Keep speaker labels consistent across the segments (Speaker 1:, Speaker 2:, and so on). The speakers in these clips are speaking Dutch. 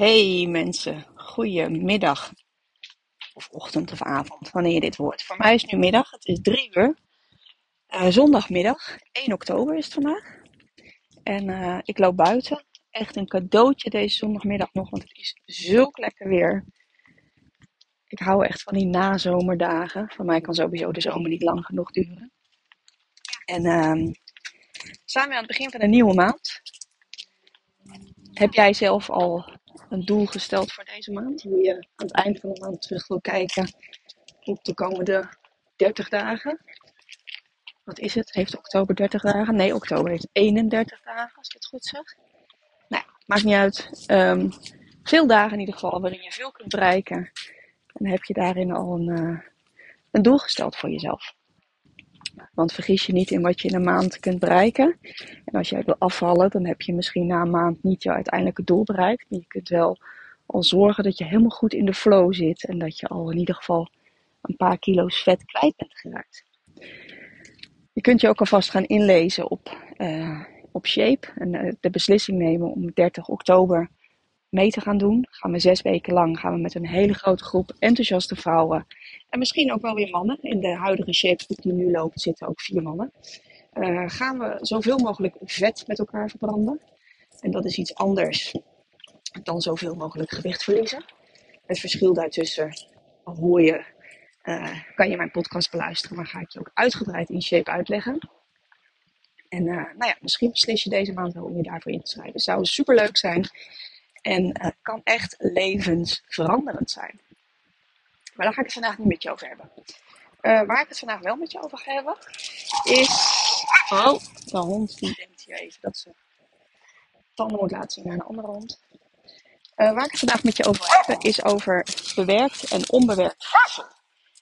Speaker 1: Hey mensen, goedemiddag. Of ochtend of avond, wanneer je dit hoort. Voor mij is nu middag, het is drie uur. Uh, zondagmiddag, 1 oktober is het vandaag. En uh, ik loop buiten. Echt een cadeautje deze zondagmiddag nog, want het is zulk lekker weer. Ik hou echt van die nazomerdagen. Voor mij kan sowieso de zomer niet lang genoeg duren. En uh, staan we aan het begin van een nieuwe maand. Heb jij zelf al een doel gesteld voor deze maand? Hoe je aan het eind van de maand terug wil kijken op de komende 30 dagen? Wat is het? Heeft oktober 30 dagen? Nee, oktober heeft 31 dagen, als ik het goed zeg. Nou, maakt niet uit. Um, veel dagen in ieder geval waarin je veel kunt bereiken. En dan heb je daarin al een, uh, een doel gesteld voor jezelf. Want vergis je niet in wat je in een maand kunt bereiken. En als jij wil afvallen, dan heb je misschien na een maand niet jouw uiteindelijke doel bereikt. Maar je kunt wel al zorgen dat je helemaal goed in de flow zit. En dat je al in ieder geval een paar kilo's vet kwijt bent geraakt. Je kunt je ook alvast gaan inlezen op, uh, op Shape. En uh, de beslissing nemen om 30 oktober mee te gaan doen. Gaan we zes weken lang gaan we met een hele grote groep enthousiaste vrouwen. En misschien ook wel weer mannen. In de huidige shapegroep die nu loopt zitten ook vier mannen. Uh, gaan we zoveel mogelijk vet met elkaar verbranden. En dat is iets anders dan zoveel mogelijk gewicht verliezen. Het verschil daartussen hoor je, uh, kan je mijn podcast beluisteren, maar ga ik je ook uitgebreid in shape uitleggen. En uh, nou ja, misschien beslis je deze maand wel om je daarvoor in te schrijven. Zou super leuk zijn. En uh, kan echt levensveranderend zijn. Maar daar ga ik het vandaag niet met je over hebben. Uh, waar ik het vandaag wel met je over ga hebben, is. Oh, de hond die denkt hier even dat ze tanden moet laten zien naar een andere hond. Uh, waar ik het vandaag met je over wil hebben, is over bewerkt en onbewerkt voedsel.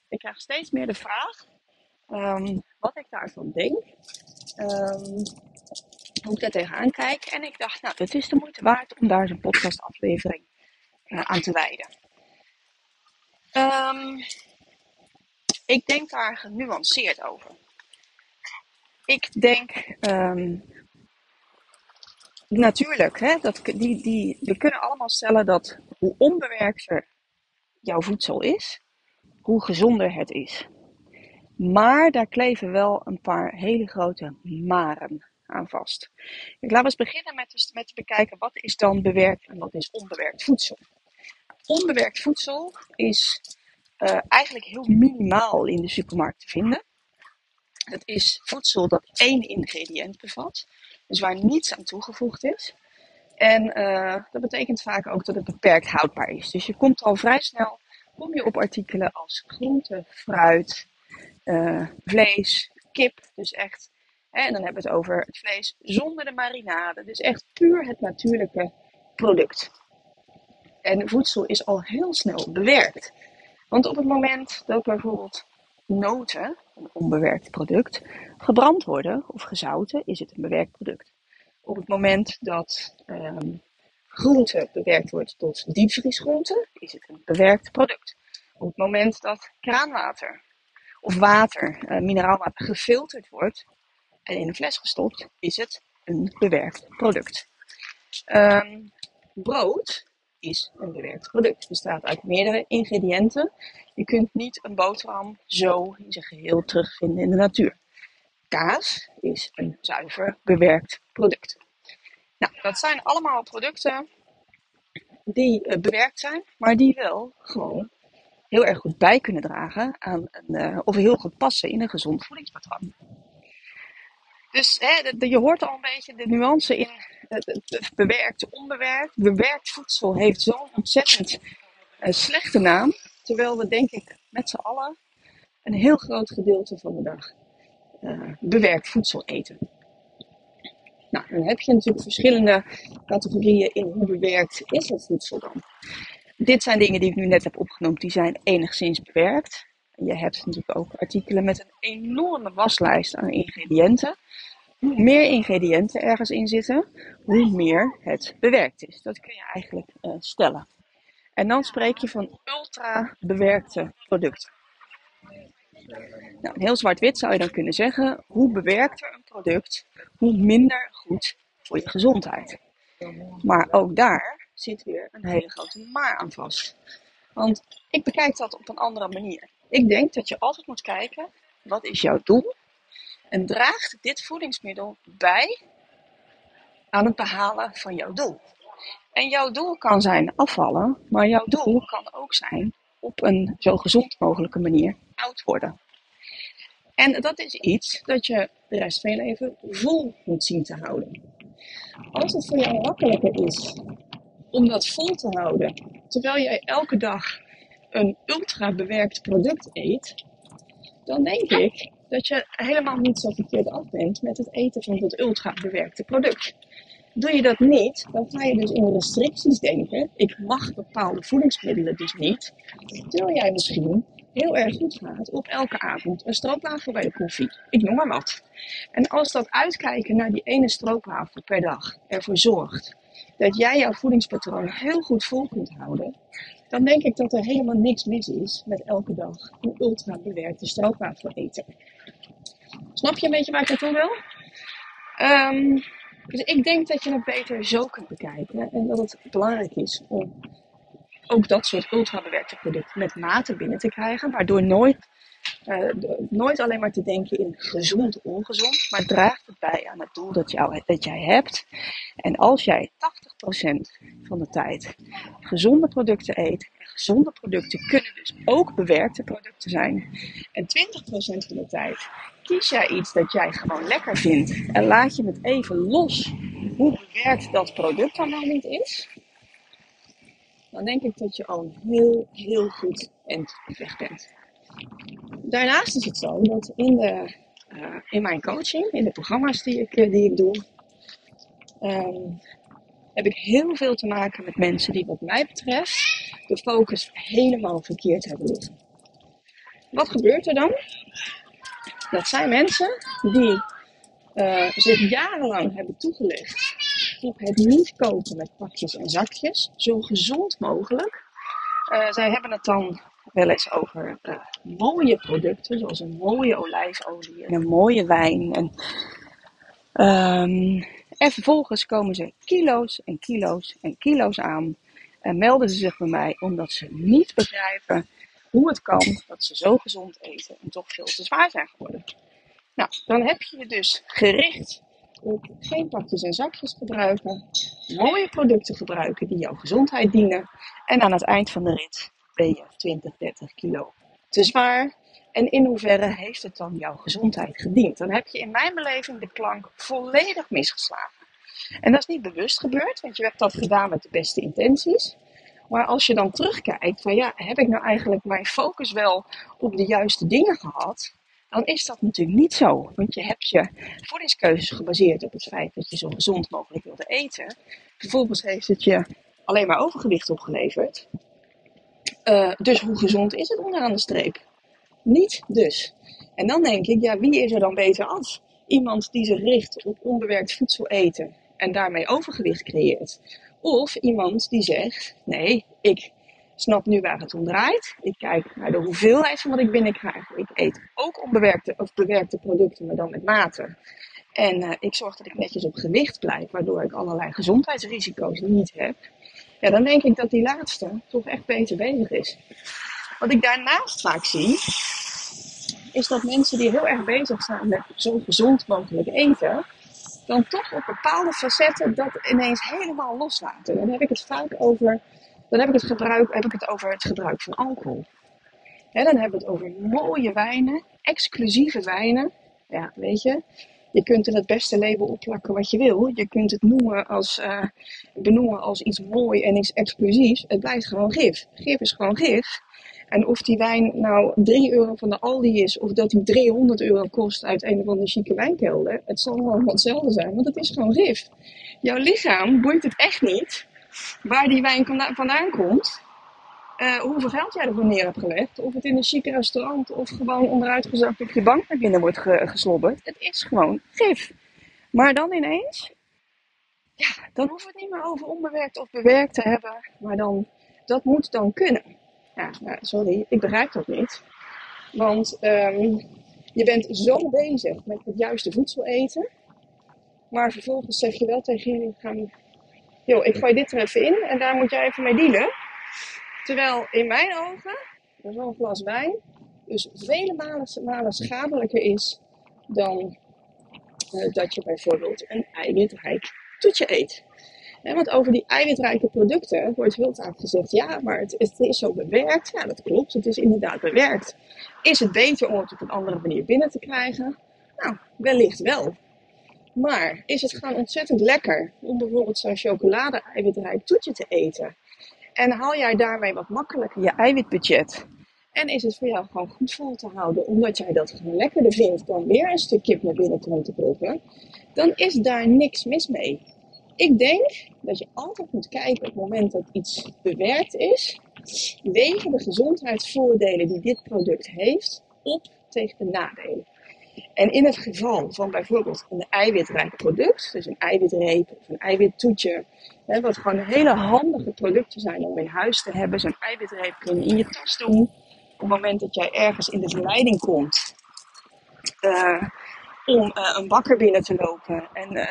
Speaker 1: Ik krijg steeds meer de vraag um, wat ik daarvan denk. Um, hoe ik daar tegenaan kijk. En ik dacht, nou, het is de moeite waard om daar een podcastaflevering uh, aan te wijden. Um, ik denk daar genuanceerd over. Ik denk, um, natuurlijk, hè, dat, die, die, we kunnen allemaal stellen dat hoe onbewerkter jouw voedsel is, hoe gezonder het is. Maar daar kleven wel een paar hele grote maren aan vast. Ik laat eens beginnen met, met te bekijken wat is dan bewerkt en wat is onbewerkt voedsel. Onbewerkt voedsel is uh, eigenlijk heel minimaal in de supermarkt te vinden. Het is voedsel dat één ingrediënt bevat, dus waar niets aan toegevoegd is. En uh, dat betekent vaak ook dat het beperkt houdbaar is. Dus je komt al vrij snel kom je op artikelen als groente, fruit, uh, vlees, kip. Dus echt en dan hebben we het over het vlees zonder de marinade. Dus echt puur het natuurlijke product. En voedsel is al heel snel bewerkt. Want op het moment dat bijvoorbeeld noten, een onbewerkt product, gebrand worden of gezouten, is het een bewerkt product. Op het moment dat um, groente bewerkt wordt tot diepvriesgroente, is het een bewerkt product. Op het moment dat kraanwater of water, uh, mineraalwater, gefilterd wordt, en in een fles gestopt, is het een bewerkt product. Um, brood is een bewerkt product. Het bestaat uit meerdere ingrediënten. Je kunt niet een boterham zo in zijn geheel terugvinden in de natuur. Kaas is een zuiver bewerkt product. Nou, dat zijn allemaal producten die uh, bewerkt zijn, maar die wel gewoon heel erg goed bij kunnen dragen aan een, uh, of heel goed passen in een gezond voedingspatroon. Dus hè, je hoort al een beetje de nuance in bewerkt, onbewerkt. Bewerkt voedsel heeft zo'n ontzettend uh, slechte naam. Terwijl we denk ik met z'n allen een heel groot gedeelte van de dag uh, bewerkt voedsel eten. Nou, dan heb je natuurlijk verschillende categorieën in hoe bewerkt is het voedsel dan. Dit zijn dingen die ik nu net heb opgenoemd, die zijn enigszins bewerkt. Je hebt natuurlijk ook artikelen met een enorme waslijst aan ingrediënten. Hoe meer ingrediënten ergens in zitten, hoe meer het bewerkt is. Dat kun je eigenlijk uh, stellen. En dan spreek je van ultra bewerkte producten. Nou, heel zwart-wit zou je dan kunnen zeggen: hoe bewerkter een product, hoe minder goed voor je gezondheid. Maar ook daar zit weer een hele grote maar aan vast. Want ik bekijk dat op een andere manier. Ik denk dat je altijd moet kijken, wat is jouw doel? En draagt dit voedingsmiddel bij aan het behalen van jouw doel? En jouw doel kan zijn afvallen, maar jouw doel kan ook zijn op een zo gezond mogelijke manier oud worden. En dat is iets dat je de rest van je leven vol moet zien te houden. Als het voor jou makkelijker is om dat vol te houden, terwijl jij elke dag een ultra bewerkt product eet, dan denk ik dat je helemaal niet zo verkeerd af bent met het eten van dat ultra bewerkte product. Doe je dat niet, dan ga je dus in restricties denken. Ik mag bepaalde voedingsmiddelen dus niet. Terwijl jij misschien heel erg goed gaat op elke avond een stroopwafel bij de koffie. Ik noem maar wat. En als dat uitkijken naar die ene stroopwafel per dag ervoor zorgt dat jij jouw voedingspatroon heel goed vol kunt houden, dan denk ik dat er helemaal niks mis is met elke dag een ultra bewerkte stroopwafel eten. Snap je een beetje waar ik naartoe wil? Um, dus ik denk dat je het beter zo kunt bekijken en dat het belangrijk is om ook dat soort ultrabewerkte producten met mate binnen te krijgen, waardoor nooit, uh, nooit alleen maar te denken in gezond, ongezond, maar draagt het bij aan het doel dat, dat jij hebt. En als jij 80% van de tijd gezonde producten eet, en gezonde producten kunnen dus ook bewerkte producten zijn, en 20% van de tijd kies jij iets dat jij gewoon lekker vindt en laat je het even los hoe bewerkt dat product dan wel niet is, dan denk ik dat je al heel, heel goed op weg bent. Daarnaast is het zo dat in, de, uh, in mijn coaching, in de programma's die ik, die ik doe, um, heb ik heel veel te maken met mensen die wat mij betreft de focus helemaal verkeerd hebben liggen. Wat gebeurt er dan? Dat zijn mensen die uh, zich jarenlang hebben toegelegd op het niet koken met pakjes en zakjes, zo gezond mogelijk. Uh, zij hebben het dan wel eens over uh, mooie producten, zoals een mooie olijfolie en een mooie wijn. En, um, en vervolgens komen ze kilo's en kilo's en kilo's aan en melden ze zich bij mij omdat ze niet begrijpen hoe het kan dat ze zo gezond eten en toch veel te zwaar zijn geworden. Nou, dan heb je je dus gericht op geen pakjes en zakjes gebruiken, mooie producten gebruiken die jouw gezondheid dienen en aan het eind van de rit ben je 20, 30 kilo te zwaar. En in hoeverre heeft het dan jouw gezondheid gediend? Dan heb je in mijn beleving de plank volledig misgeslagen. En dat is niet bewust gebeurd, want je hebt dat gedaan met de beste intenties. Maar als je dan terugkijkt van ja, heb ik nou eigenlijk mijn focus wel op de juiste dingen gehad? Dan is dat natuurlijk niet zo. Want je hebt je voedingskeuzes gebaseerd op het feit dat je zo gezond mogelijk wilde eten. Vervolgens heeft het je alleen maar overgewicht opgeleverd. Uh, dus hoe gezond is het onderaan de streep? Niet dus. En dan denk ik, ja, wie is er dan beter af? Iemand die zich richt op onbewerkt voedsel eten en daarmee overgewicht creëert. Of iemand die zegt: nee, ik snap nu waar het om draait. Ik kijk naar de hoeveelheid van wat ik binnenkrijg. Ik eet ook onbewerkte of bewerkte producten, maar dan met mate. En uh, ik zorg dat ik netjes op gewicht blijf, waardoor ik allerlei gezondheidsrisico's niet heb. Ja, dan denk ik dat die laatste toch echt beter bezig is. Wat ik daarnaast vaak zie, is dat mensen die heel erg bezig zijn met zo gezond mogelijk eten, dan toch op bepaalde facetten dat ineens helemaal loslaten. Dan heb ik het vaak over, dan heb ik het, gebruik, heb ik het over het gebruik van alcohol. dan hebben we het over mooie wijnen, exclusieve wijnen. Ja, weet je, je kunt er het beste label opplakken wat je wil. Je kunt het noemen als, uh, benoemen als iets mooi en iets exclusiefs. Het blijft gewoon gif. Gif is gewoon gif. En of die wijn nou 3 euro van de Aldi is, of dat die 300 euro kost uit een of andere chique wijnkelder, het zal gewoon hetzelfde zijn, want het is gewoon gif. Jouw lichaam boeit het echt niet waar die wijn vandaan komt, uh, hoeveel geld jij ervoor neer hebt gelegd, of het in een chique restaurant of gewoon onderuitgezakt op je bank naar binnen wordt ge geslobberd. Het is gewoon gif. Maar dan ineens, ja, dan hoeven we het niet meer over onbewerkt of bewerkt te hebben, maar dan, dat moet dan kunnen. Ja, nou, sorry, ik begrijp dat niet. Want um, je bent zo bezig met het juiste voedsel eten. Maar vervolgens zeg je wel tegen joh, ik gooi dit er even in en daar moet jij even mee dealen. Terwijl in mijn ogen, zo'n glas wijn, dus vele malen, malen schadelijker is dan uh, dat je bijvoorbeeld een eiwitrijk toetje eet. Want over die eiwitrijke producten wordt heel vaak gezegd, ja, maar het, het, is zo bewerkt. Ja, dat klopt, het is inderdaad bewerkt. Is het beter om het op een andere manier binnen te krijgen? Nou, wellicht wel. Maar is het gewoon ontzettend lekker om bijvoorbeeld zo'n chocolade-eiwitrijk toetje te eten? En haal jij daarmee wat makkelijker je eiwitbudget? En is het voor jou gewoon goed vol te houden, omdat jij dat gewoon lekkerder vindt dan weer een stuk kip naar binnen te moeten proppen? Dan is daar niks mis mee. Ik denk dat je altijd moet kijken op het moment dat iets bewerkt is, wegen de gezondheidsvoordelen die dit product heeft op tegen de nadelen. En in het geval van bijvoorbeeld een eiwitrijk product, dus een eiwitreep of een eiwittoetje, hè, wat gewoon hele handige producten zijn om in huis te hebben. Zo'n eiwitreep kun je in je tas doen. Op het moment dat jij ergens in de verleiding komt, uh, om uh, een bakker binnen te lopen en uh,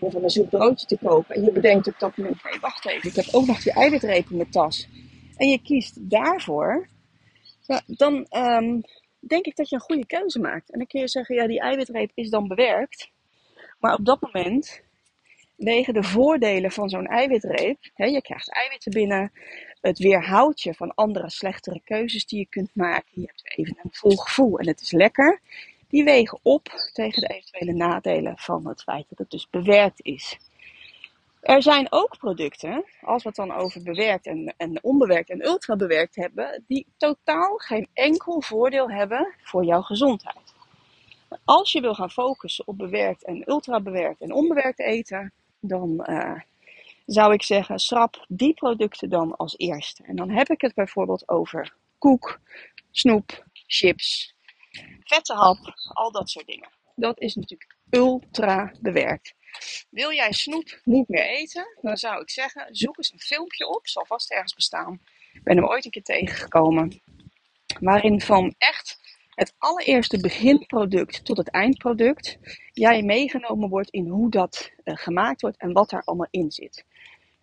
Speaker 1: een van een zoet broodje te kopen. En je bedenkt op dat moment, nee wacht even, ik heb ook nog die eiwitreep in mijn tas. En je kiest daarvoor, ja, dan um, denk ik dat je een goede keuze maakt. En dan kun je zeggen, ja die eiwitreep is dan bewerkt. Maar op dat moment wegen de voordelen van zo'n eiwitreep. Hè, je krijgt eiwitten binnen. Het weerhoudt je van andere slechtere keuzes die je kunt maken. Je hebt even een vol gevoel en het is lekker die wegen op tegen de eventuele nadelen van het feit dat het dus bewerkt is. Er zijn ook producten, als we het dan over bewerkt en, en onbewerkt en ultrabewerkt hebben, die totaal geen enkel voordeel hebben voor jouw gezondheid. Als je wil gaan focussen op bewerkt en ultrabewerkt en onbewerkt eten, dan uh, zou ik zeggen, schrap die producten dan als eerste. En dan heb ik het bijvoorbeeld over koek, snoep, chips, vette hap, al dat soort dingen. Dat is natuurlijk ultra bewerkt. Wil jij snoep niet meer eten, dan zou ik zeggen, zoek eens een filmpje op. Zal vast ergens bestaan. Ik ben hem ooit een keer tegengekomen. Waarin van echt het allereerste beginproduct tot het eindproduct jij meegenomen wordt in hoe dat uh, gemaakt wordt en wat daar allemaal in zit.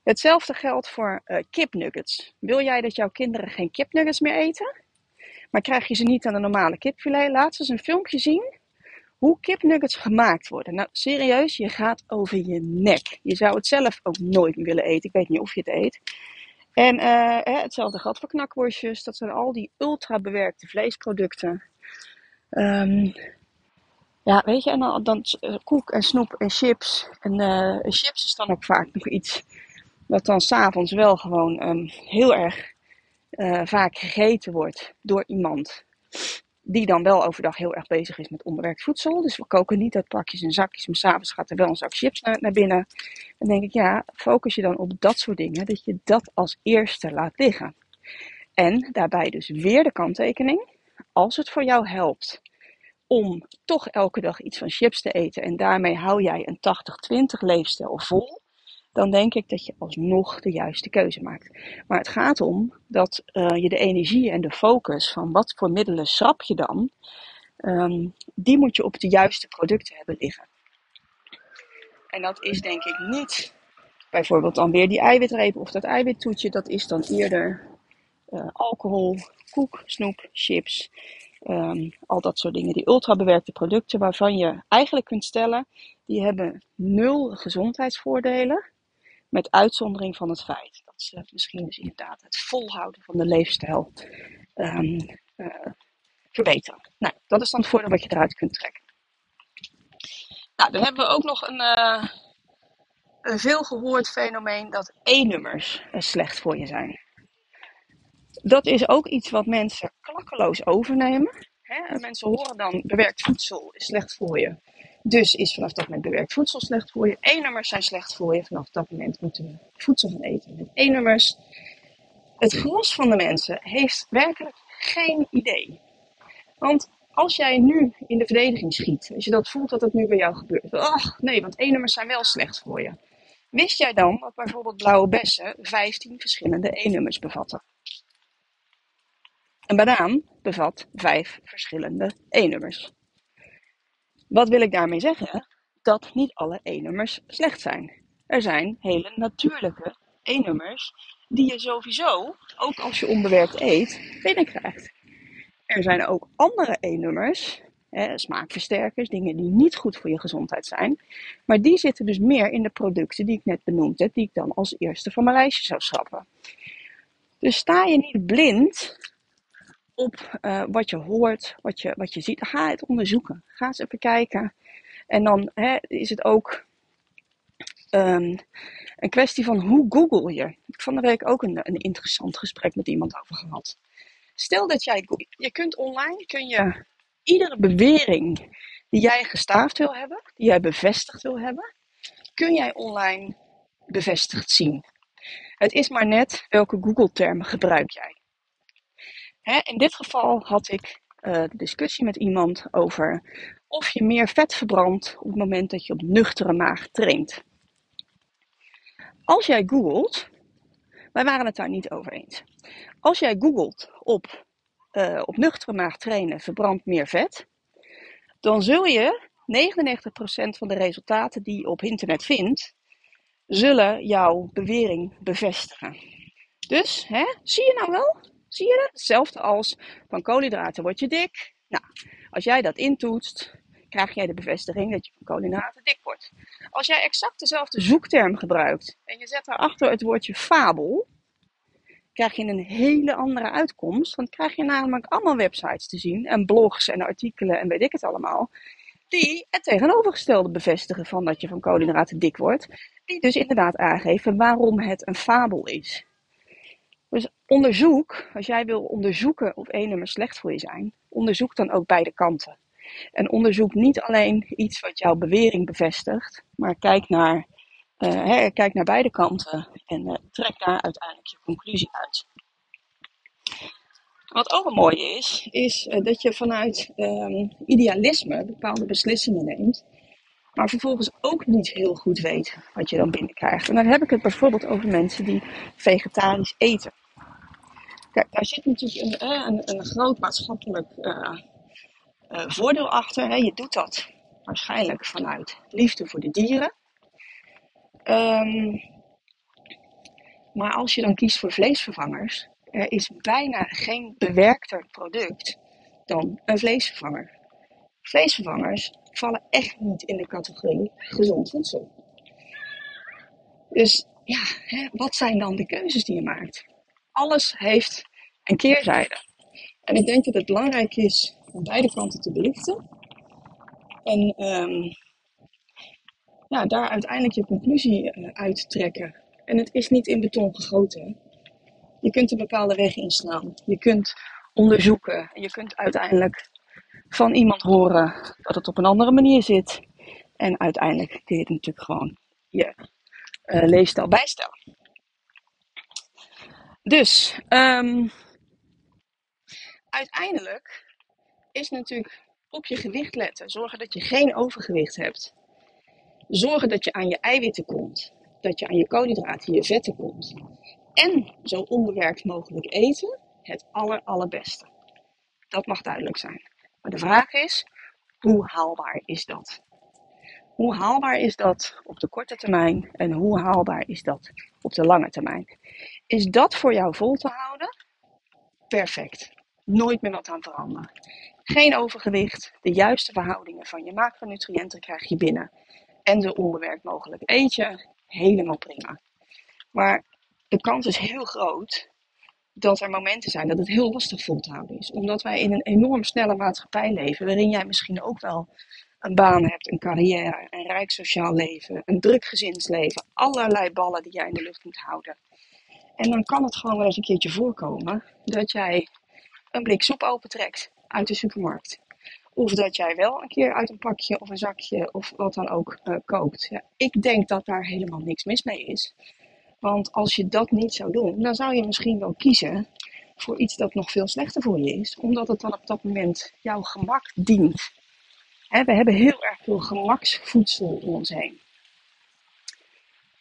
Speaker 1: Hetzelfde geldt voor uh, kipnuggets. Wil jij dat jouw kinderen geen kipnuggets meer eten? Maar krijg je ze niet aan de normale kipfilet, laat ze eens een filmpje zien hoe kipnuggets gemaakt worden. Nou, serieus, je gaat over je nek. Je zou het zelf ook nooit willen eten. Ik weet niet of je het eet. En uh, hetzelfde geldt voor knakworstjes. Dat zijn al die ultra bewerkte vleesproducten. Um, ja, weet je, en dan, dan uh, koek en snoep en chips. En uh, chips is dan ook vaak nog iets wat dan s'avonds wel gewoon um, heel erg vaak gegeten wordt door iemand die dan wel overdag heel erg bezig is met onbewerkt voedsel. Dus we koken niet uit pakjes en zakjes, maar s'avonds gaat er wel een zak chips naar, naar binnen. Dan denk ik, ja, focus je dan op dat soort dingen, dat je dat als eerste laat liggen. En daarbij dus weer de kanttekening, als het voor jou helpt om toch elke dag iets van chips te eten en daarmee hou jij een 80-20 leefstijl vol, dan denk ik dat je alsnog de juiste keuze maakt. Maar het gaat om dat uh, je de energie en de focus van wat voor middelen schrap je dan, um, die moet je op de juiste producten hebben liggen. En dat is denk ik niet bijvoorbeeld dan weer die eiwitreep of dat eiwittoetje, dat is dan eerder uh, alcohol, koek, snoep, chips. Um, al dat soort dingen, die ultrabewerkte producten waarvan je eigenlijk kunt stellen, die hebben nul gezondheidsvoordelen. Met uitzondering van het feit dat ze misschien dus inderdaad het volhouden van de leefstijl um, uh, verbeteren. Nou, dat is dan het voordeel wat je eruit kunt trekken. Nou, dan hebben we ook nog een, uh, een veel gehoord fenomeen dat E-nummers slecht voor je zijn. Dat is ook iets wat mensen klakkeloos overnemen. Hè? Mensen horen dan bewerkt voedsel is slecht voor je. Dus is vanaf dat moment bewerkt voedsel slecht voor je. E-nummers zijn slecht voor je. Vanaf dat moment moeten we voedsel gaan eten met E-nummers. Het gros van de mensen heeft werkelijk geen idee. Want als jij nu in de verdediging schiet, als je dat voelt dat het nu bij jou gebeurt. Ach nee, want E-nummers zijn wel slecht voor je. Wist jij dan dat bijvoorbeeld blauwe bessen 15 verschillende E-nummers bevatten? Een banaan bevat 5 verschillende E-nummers. Wat wil ik daarmee zeggen? Dat niet alle E-nummers slecht zijn. er zijn hele natuurlijke E-nummers die je sowieso, ook als je onbewerkt eet, binnenkrijgt. Er zijn ook andere E-nummers, smaakversterkers, dingen die niet goed voor je gezondheid zijn. Maar die zitten dus meer in de producten die ik net benoemd heb, die ik dan als eerste van mijn lijstje zou schrappen. Dus sta je niet blind op uh, wat je hoort, wat je, wat je ziet. Ga het onderzoeken. Ga eens even kijken. En dan hè, is het ook um, een kwestie van hoe google je. Ik heb van de week ook een, een interessant gesprek met iemand over gehad. Stel dat jij, je kunt online, kun je iedere bewering die jij gestaafd wil hebben, die jij bevestigd wil hebben, kun jij online bevestigd zien. Het is maar net welke Google-termen gebruik jij. Hè, in dit geval had ik uh, discussie met iemand over of je meer vet verbrandt op het moment dat je op nuchtere maag traint. Als jij googelt, wij waren het daar niet over eens. Als jij googelt op, uh, op nuchtere maag trainen verbrandt meer vet, dan zul je 99% van de resultaten die je op internet vindt, zullen jouw bewering bevestigen. Dus, hè, zie je nou wel? Zie je dat? Hetzelfde als van koolhydraten word je dik. Nou, als jij dat intoetst, krijg jij de bevestiging dat je van koolhydraten dik wordt. Als jij exact dezelfde zoekterm gebruikt en je zet daarachter het woordje fabel, krijg je een hele andere uitkomst. Want krijg je namelijk allemaal websites te zien en blogs en artikelen en weet ik het allemaal. Die het tegenovergestelde bevestigen van dat je van koolhydraten dik wordt. Die dus inderdaad aangeven waarom het een fabel is. Onderzoek, als jij wil onderzoeken of één nummer slecht voor je zijn, onderzoek dan ook beide kanten. En onderzoek niet alleen iets wat jouw bewering bevestigt, maar kijk naar, uh, kijk naar beide kanten en uh, trek daar uiteindelijk je conclusie uit. Wat ook een mooie is, is uh, dat je vanuit um, idealisme bepaalde beslissingen neemt, maar vervolgens ook niet heel goed weet wat je dan binnenkrijgt. En dan heb ik het bijvoorbeeld over mensen die vegetarisch eten. Kijk, daar zit natuurlijk een, een, een groot maatschappelijk uh, uh, voordeel achter. Hè. Je doet dat waarschijnlijk vanuit liefde voor de dieren. Um, maar als je dan kiest voor vleesvervangers, er is bijna geen bewerkter product dan een vleesvervanger. Vleesvervangers vallen echt niet in de categorie gezond voedsel. Dus ja, hè, wat zijn dan de keuzes die je maakt? Alles heeft een keerzijde. En ik denk dat het belangrijk is om beide kanten te belichten. En um, ja, daar uiteindelijk je conclusie uh, uit te trekken. En het is niet in beton gegoten. Je kunt een bepaalde weg inslaan. Je kunt onderzoeken. En je kunt uiteindelijk van iemand horen dat het op een andere manier zit. En uiteindelijk kun je het natuurlijk gewoon je uh, leefstijl bijstellen. Dus, um, uiteindelijk is natuurlijk op je gewicht letten. Zorgen dat je geen overgewicht hebt. Zorgen dat je aan je eiwitten komt. Dat je aan je koolhydraten, je vetten komt. En zo onbewerkt mogelijk eten. Het aller, allerbeste. Dat mag duidelijk zijn. Maar de vraag is, hoe haalbaar is dat? Hoe haalbaar is dat op de korte termijn en hoe haalbaar is dat op de lange termijn? Is dat voor jou vol te houden? Perfect. Nooit meer wat aan veranderen. Geen overgewicht, de juiste verhoudingen van je macronutriënten krijg je binnen. En zo onbewerkt mogelijk eet je, helemaal prima. Maar de kans is heel groot dat er momenten zijn dat het heel lastig vol te houden is. Omdat wij in een enorm snelle maatschappij leven, waarin jij misschien ook wel een baan hebt, een carrière, een rijk sociaal leven, een druk gezinsleven, allerlei ballen die jij in de lucht moet houden. En dan kan het gewoon wel eens een keertje voorkomen dat jij een blik soep opentrekt uit de supermarkt. Of dat jij wel een keer uit een pakje of een zakje of wat dan ook uh, kookt. Ja, ik denk dat daar helemaal niks mis mee is. Want als je dat niet zou doen, dan zou je misschien wel kiezen voor iets dat nog veel slechter voor je is. Omdat het dan op dat moment jouw gemak dient. We hebben heel erg veel gemaksvoedsel om ons heen.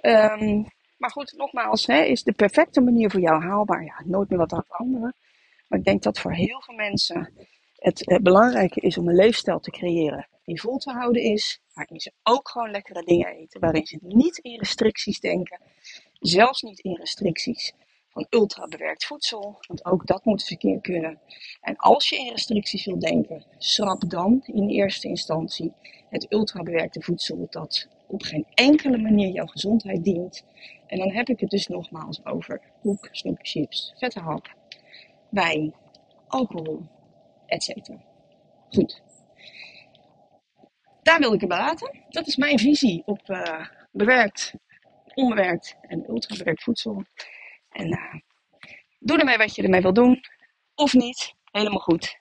Speaker 1: Um, maar goed, nogmaals, hè, is de perfecte manier voor jou haalbaar? Ja, nooit meer wat aan veranderen. Maar ik denk dat voor heel veel mensen het, het belangrijke is om een leefstijl te creëren die vol te houden is, waarin ze ook gewoon lekkere dingen eten, waarin ze niet in restricties denken, zelfs niet in restricties van ultra bewerkt voedsel, want ook dat moet verkeer kunnen. En als je in restricties wil denken, schrap dan in eerste instantie het ultra bewerkte voedsel dat op geen enkele manier jouw gezondheid dient. En dan heb ik het dus nogmaals over koek, snoep, chips, vette hap, wijn, alcohol, etc. Goed. Daar wil ik het bij laten. Dat is mijn visie op uh, bewerkt, onbewerkt en ultrabewerkt voedsel. En uh, doe ermee wat je ermee wil doen. Of niet. Helemaal goed.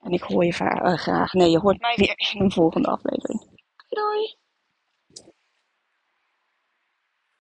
Speaker 1: En ik hoor je uh, graag. Nee, je hoort mij weer in een volgende aflevering. Doei!